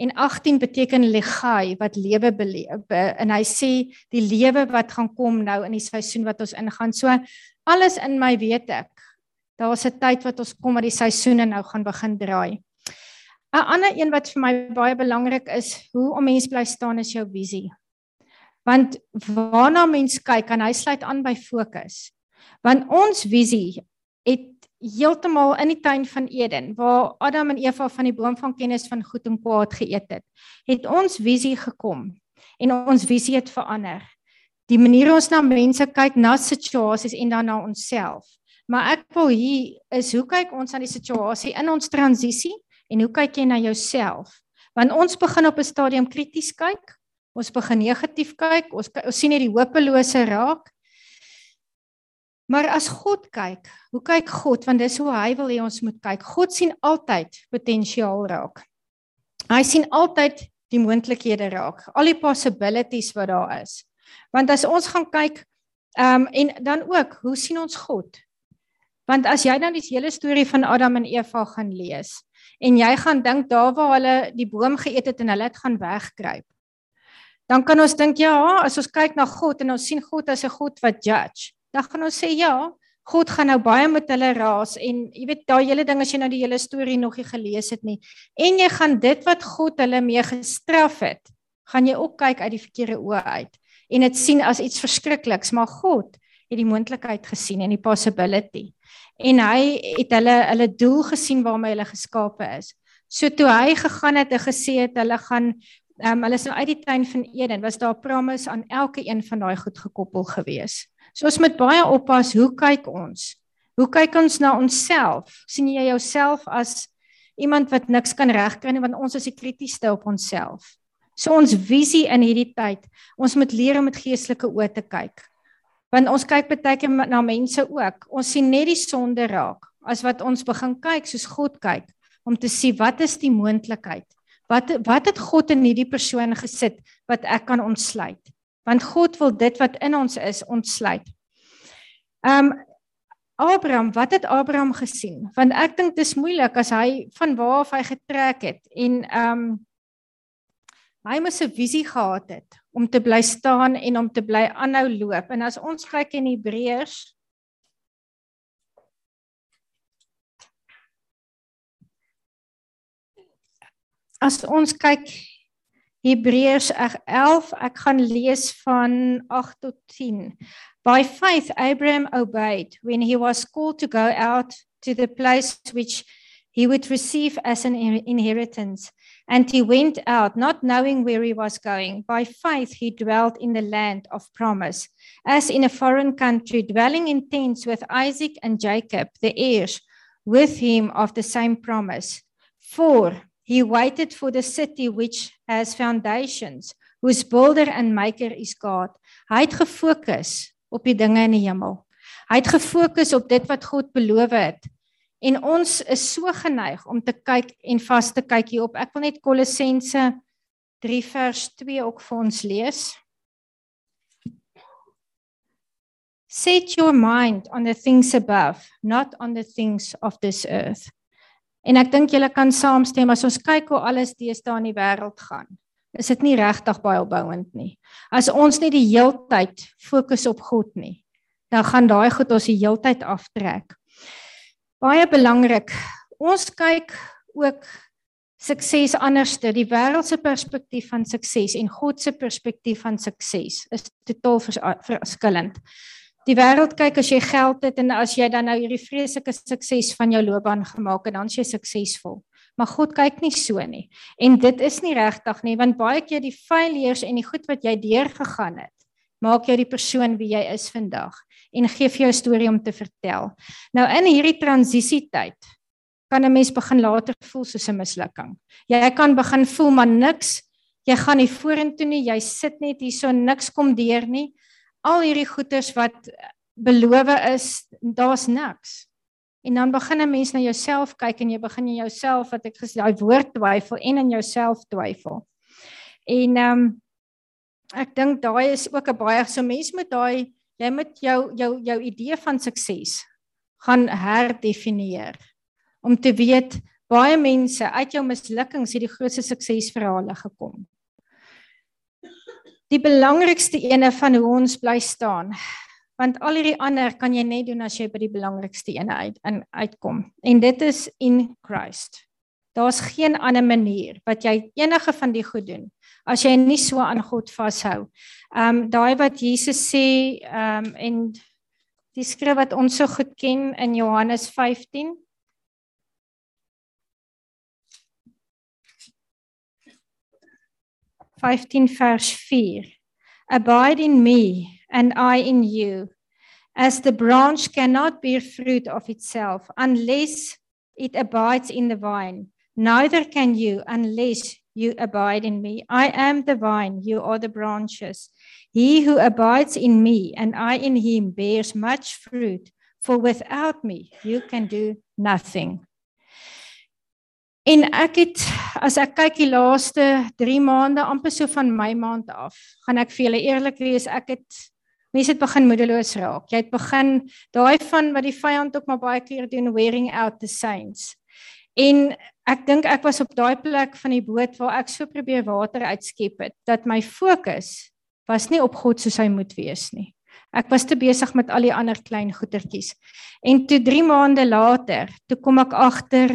En 18 beteken legai wat lewe beleef en hy sê die lewe wat gaan kom nou in die seisoen wat ons ingaan. So alles in my weet ek. Daar's 'n tyd wat ons kom wat die seisoene nou gaan begin draai. 'n Ander een wat vir my baie belangrik is, hoe om mens bly staan is jou visie. Want waarna mens kyk, kan hy sluit aan by fokus. Want ons visie het heeltemal in die tuin van Eden waar Adam en Eva van die boom van kennis van goed en kwaad geëet het, het ons visie gekom en ons visie het verander. Die manier ons na mense kyk, na situasies en dan na onsself. Maar ek wil hier is hoe kyk ons aan die situasie in ons transisie en hoe kyk jy na jouself? Want ons begin op 'n stadium krities kyk, ons begin negatief kyk, ons, ons sien net die hopelose raak Maar as God kyk, hoe kyk God? Want dis hoe hy wil hê ons moet kyk. God sien altyd potensiaal raak. Hy sien altyd die moontlikhede raak, al die possibilities wat daar is. Want as ons gaan kyk, ehm um, en dan ook, hoe sien ons God? Want as jy nou die hele storie van Adam en Eva gaan lees en jy gaan dink daar waar hulle die boom geëet het en hulle het gaan wegkruip. Dan kan ons dink ja, as ons kyk na God en ons sien God as 'n God wat judge dan gaan ons sê ja, God gaan nou baie met hulle raas en jy weet daai hele ding as jy nou die hele storie nog nie gelees het nie en jy gaan dit wat God hulle mee gestraf het, gaan jy ook kyk uit die verkeerde oë uit en dit sien as iets verskrikliks, maar God het die moontlikheid gesien en die possibility. En hy het hulle hulle doel gesien waarmee hulle geskape is. So toe hy gegaan het en gesê het hulle gaan ehm um, hulle is nou uit die tuin van Eden, was daar promise aan elke een van daai goed gekoppel gewees. So ons moet baie oppas hoe kyk ons? Hoe kyk ons na onsself? sien jy jouself as iemand wat niks kan regkry nie want ons is die kritiesste op onsself. So ons visie in hierdie tyd, ons moet leer om met geestelike oë te kyk. Want ons kyk baie keer na mense ook. Ons sien net die sonde raak as wat ons begin kyk soos God kyk om te sien wat is die moontlikheid? Wat wat het God in hierdie persoon gesit wat ek kan ontsluit? want God wil dit wat in ons is ontsluit. Um Abraham, wat het Abraham gesien? Want ek dink dit is moeilik as hy van waar af hy getrek het en um hy moes 'n visie gehad het om te bly staan en om te bly aanhou loop. En as ons kyk in Hebreërs As ons kyk Hebreërs 11 ek gaan lees van 8 tot 10. By faith Abraham obeyed when he was called to go out to the place which he would receive as an inheritance. And he went out not knowing where he was going. By faith he dwelt in the land of promise as in a foreign country dwelling in tents with Isaac and Jacob the heirs with him of the same promise. For He waited for the city which has foundations, whose builder and maker is God. Hy het gefokus op die dinge in die hemel. Hy het gefokus op dit wat God beloof het. En ons is so geneig om te kyk en vas te kyk hierop. Ek wil net Kolossense 3 vers 2 ook vir ons lees. Set your mind on the things above, not on the things of this earth. En ek dink julle kan saamstem as ons kyk hoe alles deesdae in die wêreld gaan. Is dit nie regtig baie opbouend nie. As ons net die heeltyd fokus op God nie, dan gaan daai goed ons die heeltyd aftrek. Baie belangrik. Ons kyk ook sukses anderste, die wêreld se perspektief van sukses en God se perspektief van sukses is totaal verskillend. Die wêreld kyk as jy geld het en as jy dan nou hierdie vreeslike sukses van jou loopbaan gemaak het, dan jy suksesvol. Maar God kyk nie so nie. En dit is nie regtig nie, want baie keer die failures en die goed wat jy deurgegaan het, maak jou die persoon wie jy is vandag en gee vir jou 'n storie om te vertel. Nou in hierdie transisietyd kan 'n mens begin later voel soos 'n mislukking. Jy kan begin voel maar niks, jy gaan nie vorentoe nie, jy sit net hier so niks kom deur nie al hierdie goeders wat beloof is, daar's niks. En dan begin 'n mens na jouself kyk en jy begin in jouself wat ek gesê daai woord twyfel en in jouself twyfel. En ehm um, ek dink daai is ook 'n baie so mens moet daai Jy moet jou jou jou idee van sukses gaan herdefinieer om te weet baie mense uit jou mislukkings het die grootste suksesverhale gekom. Die belangrikste ene van hoe ons bly staan want al hierdie ander kan jy net doen as jy by die belangrikste ene uit in uitkom en dit is in Christ. Daar's geen ander manier wat jy enige van die goed doen as jy nie so aan God vashou. Ehm um, daai wat Jesus sê ehm um, en die skrif wat ons so goed ken in Johannes 15 15 vers 4 Abide in me and I in you. As the branch cannot bear fruit of itself unless it abides in the vine, neither can you unless you abide in me. I am the vine, you are the branches. He who abides in me and I in him bears much fruit, for without me you can do nothing. En ek het as ek kyk die laaste 3 maande amper so van my maand af, gaan ek vir julle eerlik wees, ek het mense het begin moedeloos raak. Jy het begin daai van wat die vyand ook maar baie keer doen wearing out the saints. En ek dink ek was op daai plek van die boot waar ek so probeer water uitskep het dat my fokus was nie op God soos hy moet wees nie. Ek was te besig met al die ander klein goetertjies. En toe 3 maande later, toe kom ek agter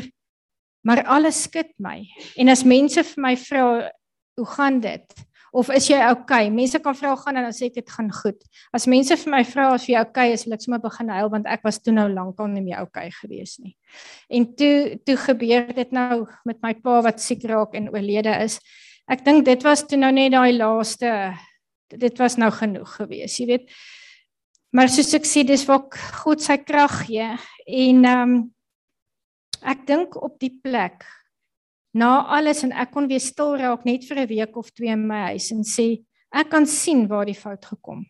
maar alles skud my. En as mense vir my vra, "Hoe gaan dit?" of is jy okay? Mense kan vra gaan en dan sê ek dit gaan goed. As mense vir my vra of jy okay is, wil ek sommer begin huil want ek was toe nou lankal nie meer okay gewees nie. En toe toe gebeur dit nou met my pa wat siek raak en oorlede is. Ek dink dit was toe nou net daai laaste dit was nou genoeg gewees, jy weet. Maar soos ek sê, dis waar God sy krag gee en ehm um, ek dink op die plek na alles en ek kon weer stil raak net vir 'n week of twee in my huis en sê ek kan sien waar die fout gekom.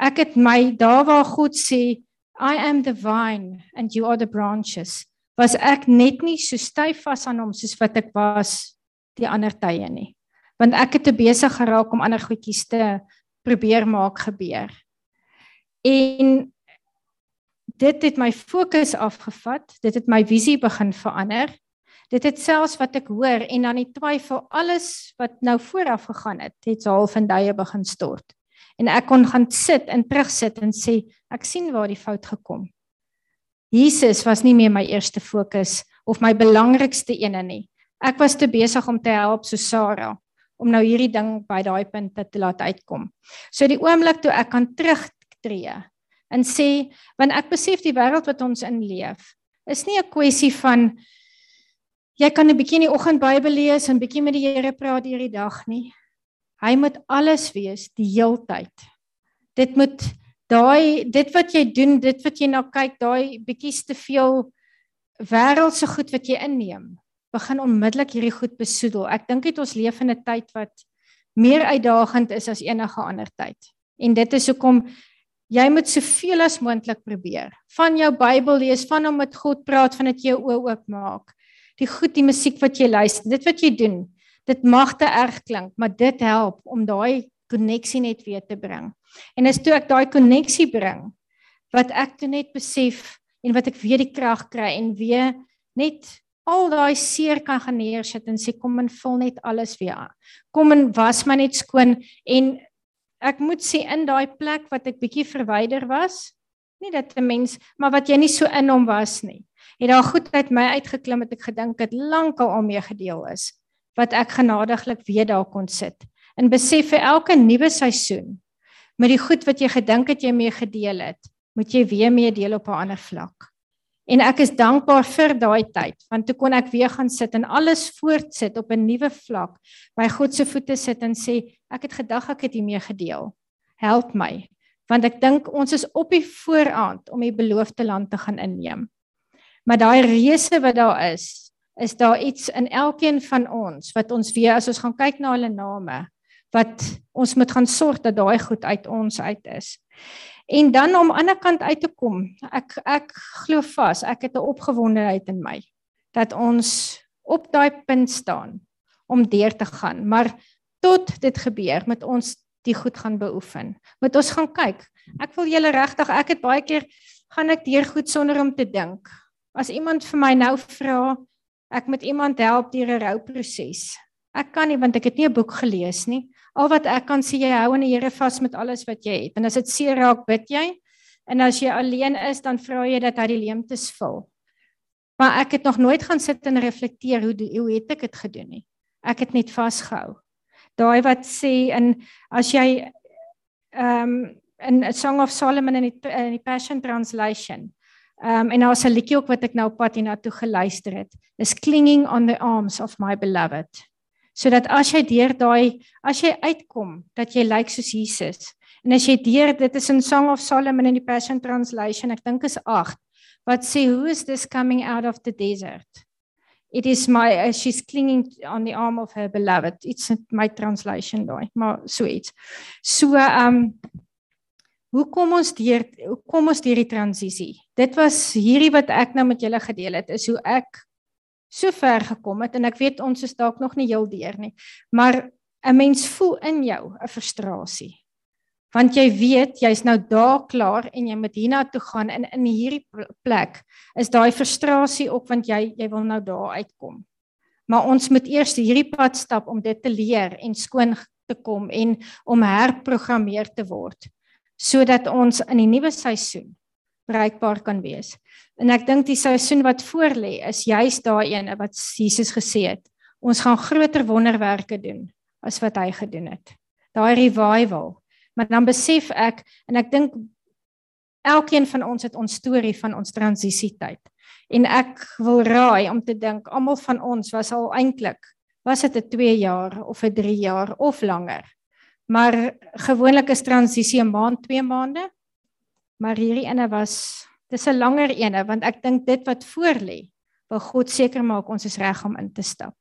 Ek het my daar waar God sê I am the vine and you are the branches was ek net nie so styf vas aan hom soos wat ek was die ander tye nie. Want ek het te besig geraak om ander goedjies te probeer maak gebeur. En dit het my fokus afgevat, dit het my visie begin verander Dit het selfs wat ek hoor en dan die twyfel alles wat nou vooraf gegaan het, het half in duie begin stort. En ek kon gaan sit en terugsit en sê ek sien waar die fout gekom. Jesus was nie meer my eerste fokus of my belangrikste ene nie. Ek was te besig om te help so Sarah om nou hierdie ding by daai punt te laat uitkom. So die oomblik toe ek kan terugtreë en sê want ek besef die wêreld wat ons in leef is nie 'n kwessie van Jy kan 'n bietjie in die oggend Bybel lees en bietjie met die Here praat deur die dag nie. Hy moet alles wees die heeltyd. Dit moet daai dit wat jy doen, dit wat jy na kyk, daai bietjies te veel wêreldse goed wat jy inneem, begin onmiddellik hierdie goed besoedel. Ek dink dit ons leef in 'n tyd wat meer uitdagend is as enige ander tyd. En dit is hoekom jy moet soveel as moontlik probeer. Van jou Bybel lees, van om met God praat, van dit jou oë oopmaak die goed die musiek wat jy luister, dit wat jy doen, dit mag te erg klink, maar dit help om daai koneksie net weer te bring. En as toe ek daai koneksie bring, wat ek toe net besef en wat ek weer die krag kry en weer net al daai seer kan gaan neersit en sê kom en vul net alles weer aan. Kom en was my net skoon en ek moet sê in daai plek wat ek bietjie verwyder was, nie dat 'n mens, maar wat jy nie so in hom was nie het daar goed uit my uitgeklim wat ek gedink het lankal al mee gedeel is wat ek genadiglik weer daar kon sit en besef vir elke nuwe seisoen met die goed wat jy gedink het jy mee gedeel het moet jy weer mee deel op 'n ander vlak en ek is dankbaar vir daai tyd want toe kon ek weer gaan sit en alles voortsit op 'n nuwe vlak by God se voete sit en sê ek het gedag ek het hiermee gedeel. Help my. Want ek dink ons is op die vooraand om die beloofde land te gaan inneem. Maar daai reëse wat daar is, is daar iets in elkeen van ons wat ons weer as ons gaan kyk na hulle name wat ons moet gaan sorg dat daai goed uit ons uit is. En dan om aan die ander kant uit te kom. Ek ek glo vas, ek het 'n opgewondenheid in my dat ons op daai punt staan om deur te gaan. Maar tot dit gebeur met ons die goed gaan beoefen. Moet ons gaan kyk. Ek wil julle regtig, ek het baie keer gaan ek deur goed sonder om te dink. As iemand vir my nou vra, ek moet iemand help deur 'n rouproses. Ek kan nie want ek het nie 'n boek gelees nie. Al wat ek kan sê jy hou aan die Here vas met alles wat jy het. En as dit seer raak, bid jy. En as jy alleen is, dan vra jy dat hy die leemtes vul. Maar ek het nog nooit gaan sit en reflekteer hoe hoe het ek dit gedoen nie. Ek het net vasgehou. Daai wat sê in as jy ehm um, in A Song of Solomon in die in die Passion Translation. Ehm um, en daar's 'n liedjie ook wat ek nou op pad hiernatoe geluister het. Is clinging on the arms of my beloved sodat as jy deur daai as jy uitkom dat jy lyk soos Jesus. En as jy deur dit is in Song of Solomon in die Passion Translation ek dink is 8 wat sê who is this coming out of the desert? It is my uh, she's clinging on the arm of her beloved. It's my translation daai maar so iets. So um hoe kom ons deur hoe kom ons deur die transisie? Dit was hierdie wat ek nou met julle gedeel het is hoe ek so ver gekom het en ek weet ons is dalk nog nie heel deur nie. Maar 'n mens voel in jou 'n frustrasie. Want jy weet jy's nou daar klaar en jy moet hiernatoe gaan en in hierdie plek is daai frustrasie ook want jy jy wil nou daar uitkom. Maar ons moet eers hierdie pad stap om dit te leer en skoon te kom en om herprogrammeer te word sodat ons in die nuwe seisoen bereikbaar kan wees. En ek dink die seisoen wat voorlê is juist daai een wat Jesus gesê het. Ons gaan groter wonderwerke doen as wat hy gedoen het. Daai revival. Maar dan besef ek en ek dink elkeen van ons het ons storie van ons transisietyd. En ek wil raai om te dink almal van ons was al eintlik was dit 'n 2 jaar of 'n 3 jaar of langer. Maar gewoonlik is transisie 'n maand, 2 maande. Maar hierdie ene was dis 'n langer ene want ek dink dit wat voor lê, wil God seker maak ons is reg om in te stap.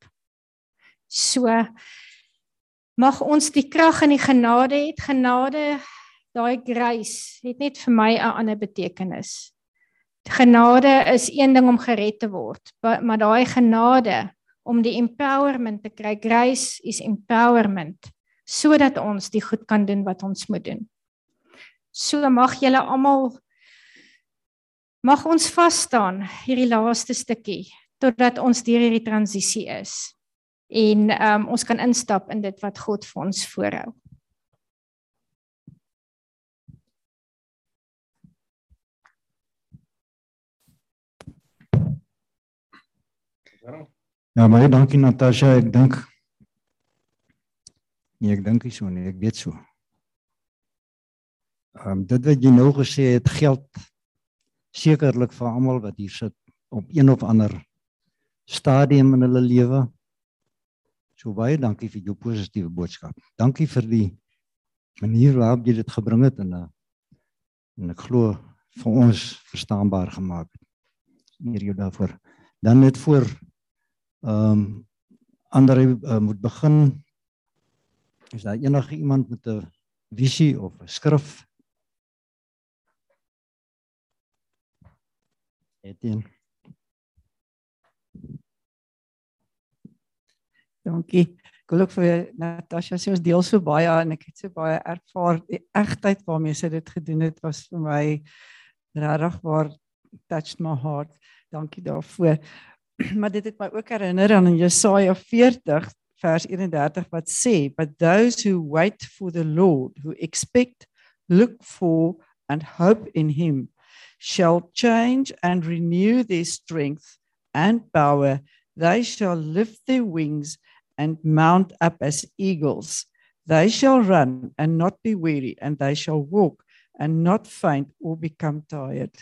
So mag ons die krag en die genade het. Genade, daai grace het net vir my 'n ander betekenis. Genade is een ding om gered te word, maar daai genade om die empowerment te kry, grace is empowerment sodat ons die goed kan doen wat ons moet doen. So mag julle almal mag ons vas staan hierdie laaste stukkie totdat ons deur hierdie transisie is en um, ons kan instap in dit wat God vir ons voorhou. Ja, baie dankie Natasha. Ek dink Nee, ek dink nie so nie. Ek weet so. Ehm um, dit wat jy nou gesê het geld sekerlik vir almal wat hier sit op een of ander stadium in hulle lewe. So baie dankie vir jou positiewe boodskap. Dankie vir die manier waarop jy dit gebring het en en ek glo vir ons verstaanbaar gemaak het. Eer jou daarvoor. Dan net voor ehm um, ander uh, moet begin. Is daar enige iemand met 'n visie of 'n skrif Etienne. Dankie. Ek wil ook vir Natasha sê ons deel so baie en ek het so baie ervaar die egtheid waarmee sy dit gedoen het was vir my regtig waar touched my heart. Dankie daarvoor. Maar dit het my ook herinner aan Jesaja 40 vers 31 wat sê, "But those who wait for the Lord, who expect, look for and hope in him, shall change and renew their strength and power. They shall lift their wings and mount up as eagles. They shall run and not be weary, and they shall walk and not faint or become tired.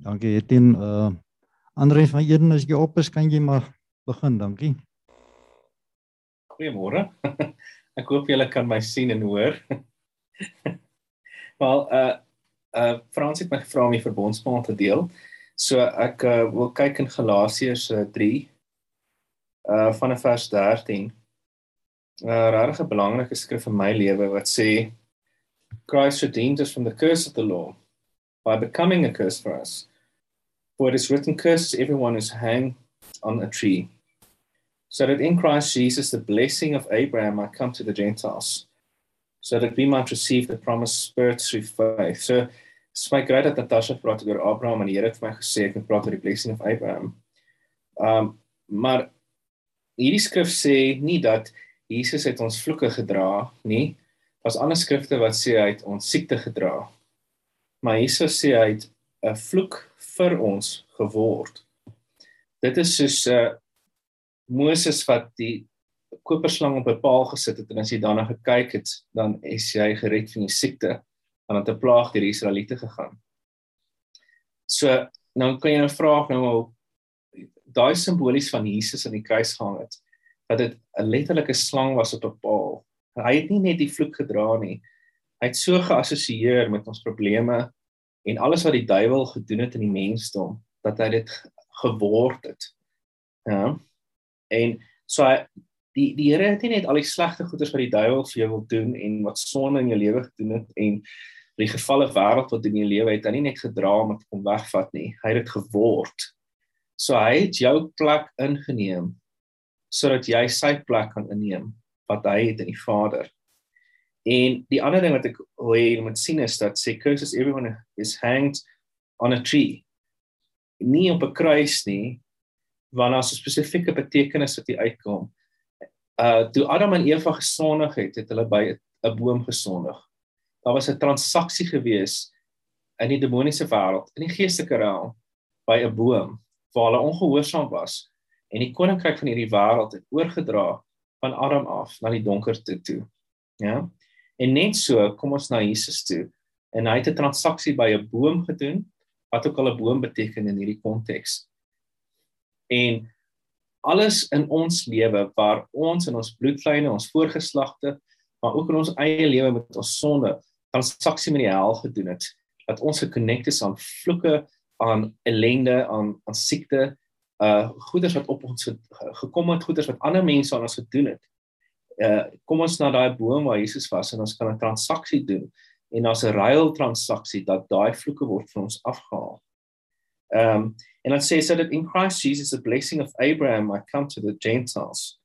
Dankie Etienne. Uh Andre van Eden as jy op is, kan jy maar begin. Dankie. Goeiemôre. Ek hoop julle kan my sien en hoor. Wel, uh uh Frans het my gevra om die verbondsmaal te deel. So ek uh, wil kyk in Galasiërs uh, 3 uh van vers 13. Uh regtig 'n belangrike skrif in my lewe wat sê Christ redeemed us from the curse of the law by becoming a curse for us. For it is written, Cursed is everyone who's hanged on a tree, so that in Christ Jesus the blessing of Abraham might come to the Gentiles, so that we might receive the promised spirit through faith. So it's my great dat Natasha praat oor Abraham en die Here het vir my gesê ek moet praat oor die blessing of Abraham. Um maar hierdie skrif sê nie dat Jesus het ons vloeke gedra nie. Daar's ander skrifte wat sê hy het ons siekte gedra. Maar Jesus sê hy het 'n vloek vir ons geword. Dit is soos 'n uh, Moses wat die koperslang op 'n paal gesit het en as jy daarna gekyk het, dan is jy gered van die siekte van wat 'n plaag deur die Israeliete gegaan. So, nou kan jy nou vra nou daai simbolies van Jesus aan die kruis gehang het, dat dit 'n letterlike slang was op 'n paal. Hy het nie net die vloek gedra nie. Hy het so geassosieer met ons probleme en alles wat die duiwel gedoen het in die mensdom dat hy dit geword het. Ja. En so die die Here het nie net al die slegte goeders wat die duiwel vir jou wil doen en wat sonde in jou lewe gedoen het en die gevalle wêreld wat in jou lewe het, hy nie net gedra om dit om wegvat nie. Hy het dit geword. So hy het jou plek ingeneem sodat jy sy plek kan inneem wat hy het in die Vader. En die ander ding wat ek hoe jy moet sien is dat sê curses everyone is hanged on a tree. Nie op 'n kruis nie, want daar 'n spesifieke betekenis wat hier uitkom. Uh toe Adam en Eva gesondig het, het hulle by 'n boom gesondig. Daar was 'n transaksie gewees in die demoniese wêreld, in die geestelike realm by 'n boom waar hulle ongehoorsaam was en die koninkryk van hierdie wêreld het oorgedra van Adam af na die donkerte toe. Ja. En net so kom ons na Jesus toe en hy het 'n transaksie by 'n boom gedoen wat ook al 'n boom beteken in hierdie konteks en alles in ons lewe waar ons in ons bloedlyne, ons voorgeslagte, maar ook in ons eie lewe met ons sonde transaksie met die hel gedoen het, dat ons gekonnekte is aan vloeke, aan ellende, aan aan siekte, uh goeders wat op ons gekom het, goeders wat ander mense aan ons gedoen het. Uh kom ons na daai boom waar Jesus was en ons kan 'n transaksie doen en daar's 'n ruil transaksie dat daai vloeke word van ons afgehaal. Um, And it says so that in Christ Jesus, the blessing of Abraham might come to the Gentiles,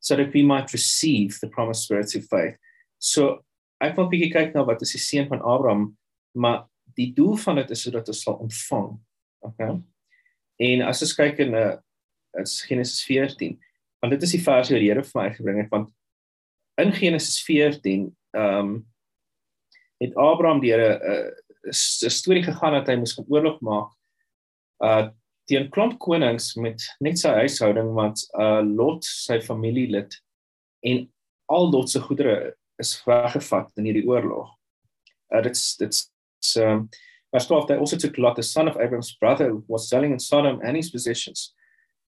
so that we might receive the promised spirit through faith. So ek wil bietjie kyk na wat is die seën van Abraham, maar die doel van dit is sodat ons sal ontvang. Okay? En as ons kyk in 'n uh, is Genesis 14, want dit is die vers wat die Here vir my gebring het want in Genesis 14, ehm um, het Abraham die Here 'n uh, 'n storie gegaan dat hy moes gaan oorlog maak uh teen klomp konings met net sy huishouding wat uh Lot sy familielid en al Lot se goedere is weggevat in hierdie oorlog. Uh dit's dit's um Verse 12, they also took Lot, the son of Abraham's brother, who was selling in Sodom and his possessions,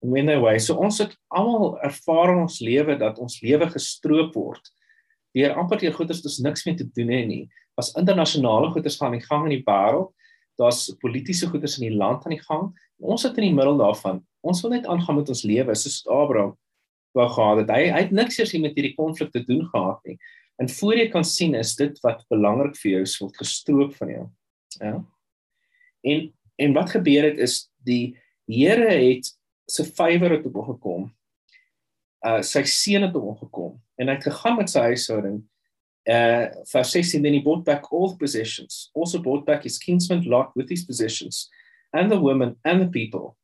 and went their way. So ons het almal ervaar in ons lewe dat ons lewe gestroop word. Deur amper die goeders wat ons niks mee te doen het nie. As internasionale goeders gaan in gang in die wêreld, daar's politieke goeders in die land aan die gang. Ons sit in die middel daarvan. Ons wil net aangaan met ons lewe soos Abraham wou gehad het. Hy, hy het niks eers met hierdie konflik te doen gehad nie. En voor jy kan sien is dit wat belangrik vir jou word gestroop van jou. Ja. En en wat gebeur het is die Here het sy favour het op hom gekom. Uh sy seën het op hom gekom en hy het gegaan met sy huishouding uh, verse 16, then he bought back all the possessions, also bought back his kinsman Lot with his possessions, and the women and the people.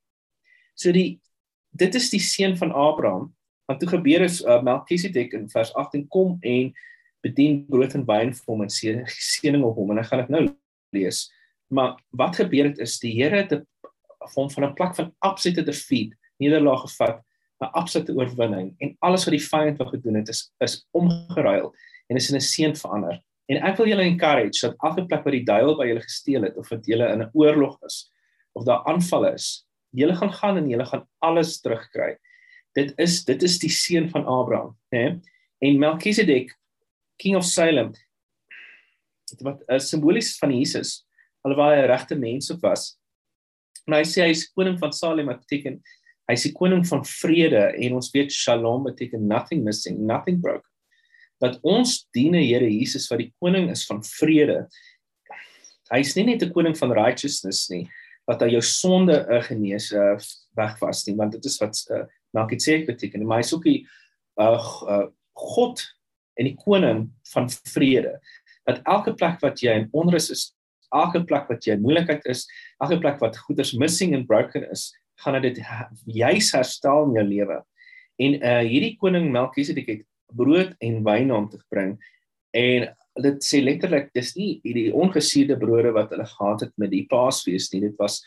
So die dit is die seun van Abraham. Want toe gebeur is uh, Melchisedek in vers 18 kom en bedien brood en wyn vir hom en seëning op hom en ek gaan dit nou lees. Maar wat gebeur het is die Here het vorm van 'n plek van absolute defeat, nederlaag gevat, 'n absolute oorwinning en alles wat die vyand wou gedoen het is is omgeruil en is in 'n seën verander. En ek wil julle encourage dat elke plek waar die duiwel by julle gesteel het of wat julle in 'n oorlog is of daar aanvalle is, julle gaan gaan en julle gaan alles terugkry. Dit is dit is die seën van Abraham, né? En Melchisedek, king of Salem, wat is simbolies van Jesus, alhoewel hy 'n regte mens was. Maar hy sê hy is koning van Salem wat beteken hy is die koning van vrede en ons weet Shalom beteken nothing missing, nothing broken dat ons dien 'n Here Jesus wat die koning is van vrede. Hy is nie net 'n koning van righteousness nie, wat hy jou sonde uh, genees uh, wegwas nie, want dit is wat uh, Melkisedek beteken. Maar hy's ook die uh, uh God en die koning van vrede. Dat elke plek wat jy in onrus is, elke plek wat jy in moeilikheid is, elke plek wat goeders missing and broken is, gaan dit juis herstel in jou lewe. En uh hierdie koning Melkisedek het brood en wyn om te bring en dit sê letterlik dis nie hierdie ongesuurde brode wat hulle gehad het met die Paasfees nie, dit was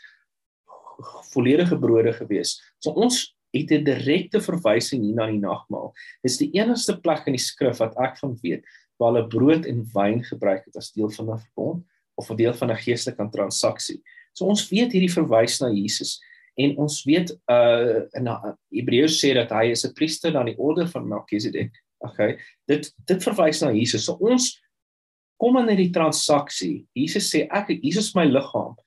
volledige brode gewees. So ons het 'n direkte verwysing hier na die nagmaal. Dis die enigste plek in die skrif wat ek van weet waar hulle brood en wyn gebruik het as deel van 'n verbond of 'n deel van 'n geestelike transaksie. So ons weet hierdie verwys na Jesus en ons weet uh in Hebreërs sê dat hy is 'n priester aan die orde van Melkisedek. Okay. Dit dit verwys na Jesus. So ons kom in hierdie transaksie. Jesus sê ek Jesus is my liggaam.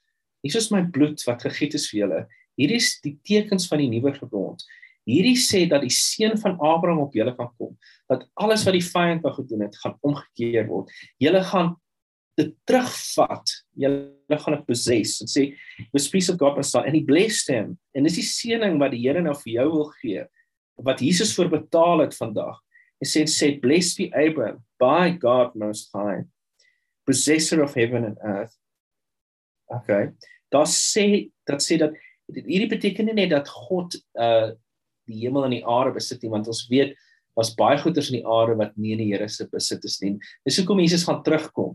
Jesus is my bloed wat gegiet is vir julle. Hierdie is die tekens van die nuwe verbond. Hierdie sê dat die seun van Abraham op julle kan kom, dat alles wat die vyand wou gedoen het, gaan omgekeer word. Julle gaan dit terugvat. Julle gaan dit possess. Dit sê the peace of God must and he blessed him. En dis die seëning wat die Here nou vir jou wil gee wat Jesus voor betaal het vandag. Hy sê sê blessed be Abraham by God most high possessor of heaven and earth. Okay. Daar sê dat sê dat hierdie beteken nie net dat God uh die hemel en die aarde besit nie want ons weet was baie goeders in die aarde wat nie in die Here se besit is nie. Dis hoekom Jesus gaan terugkom.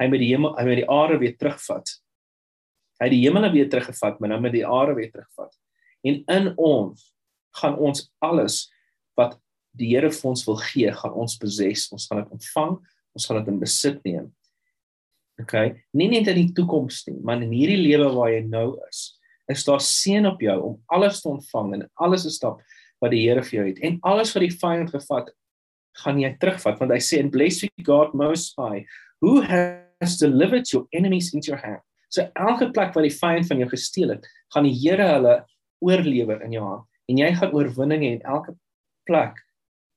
Hy met die hemel hy met die aarde weer terugvat. Hy die hemel weer teruggevat, maar nou met die aarde weer terugvat. En in ons gaan ons alles wat die Here vir ons wil gee, gaan ons beses. Ons gaan dit ontvang, ons gaan dit in besit neem. OK, nie net in die toekoms nie, maar in hierdie lewe waar jy nou is is daar seën op jou om alles te ontvang en alles te stap wat die Here vir jou het en alles wat die vyand gevat gaan jy terugvat want hy sê and blessed be God most high who has delivered your enemies into your hand so elke plek waar die vyand van jou gesteel het gaan die Here hulle oorlewer in jou hand en jy gaan oorwinning hê in elke plek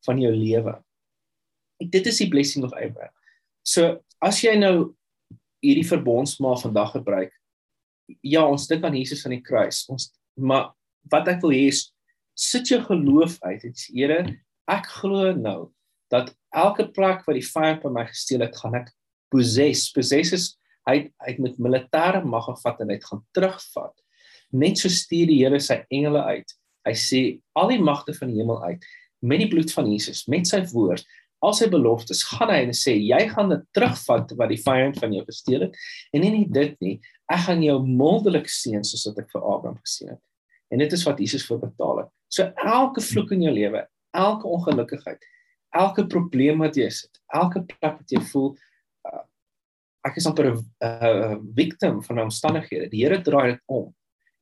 van jou lewe dit is die blessing of Abraham so as jy nou hierdie verbondsmaal vandag gebruik ja, ons dink aan Jesus aan die kruis. Ons maar wat ek wil hê is sit jou geloof uit. Dit sê Here, ek glo nou dat elke plek wat die vyand by my gesteel het, gaan ek possess. Possess is hy hy met militêre mag gevat en hy gaan terugvat. Net so stuur die Here sy engele uit. Hy sê al die magte van die hemel uit met die bloed van Jesus, met sy woord al sy beloftes gaan hy en sê jy gaan dit terugvat wat die vyand van jou gesteel het. En nie net dit nie ek gaan jou mondelik seën soos wat ek vir Abraham geseën het. En dit is wat Jesus vir betaal het. So elke vloek in jou lewe elke ongelukkigheid elke probleem wat jy het elke plek wat jy voel uh, ek is amper 'n uh, victim van omstandighede. Die Here draai dit om.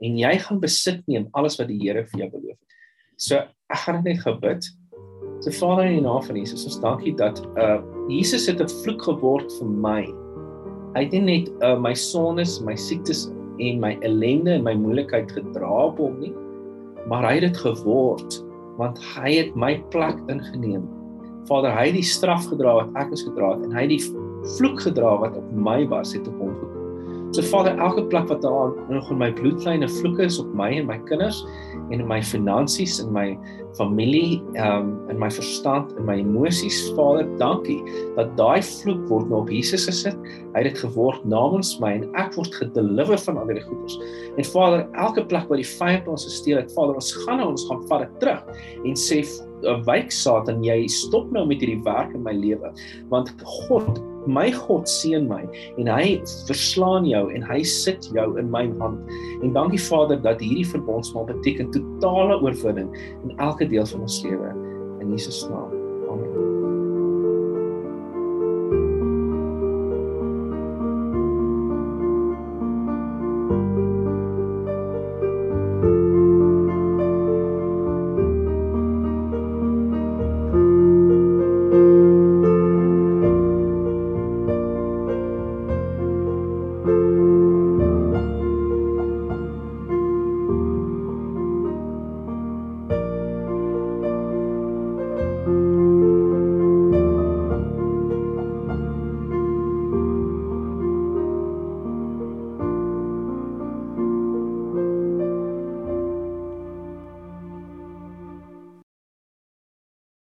En jy gaan besit neem alles wat die Here vir jou beloof het so ek gaan net gebid So Vader in die naam van Jesus, ons dankie dat uh Jesus het 'n vloek geword vir my. Hy het net uh my sondes, my siektes en my ellende en my moeilikheid gedra op hom nie, maar hy het dit geword want hy het my plek ingeneem. Vader, hy het die straf gedra wat ek moes gedra het en hy het die vloek gedra wat op my was het op hom gekom. So Vader, elke plek wat daar nog in my bloedlyn 'n vloek is op my en my kinders en in my finansies en my familie, ehm um, in my verstand en my emosies, Vader, dankie dat daai vloek word nou op Jesus gesit. Hy het dit geword namens my en ek word gedeliver van al die goeders. En Vader, elke plek waar die vyand ons gesteel het, Vader, ons gaan nou ons gaan vat dit terug en sê wyk Satan, jy stop nou met hierdie werk in my lewe want God my God seën my en hy verslaan jou en hy sit jou in my hand. En dankie Vader dat hierdie verbondsmaal beteken totale oorwinning in elke deel van ons lewe in Jesus naam. Amen.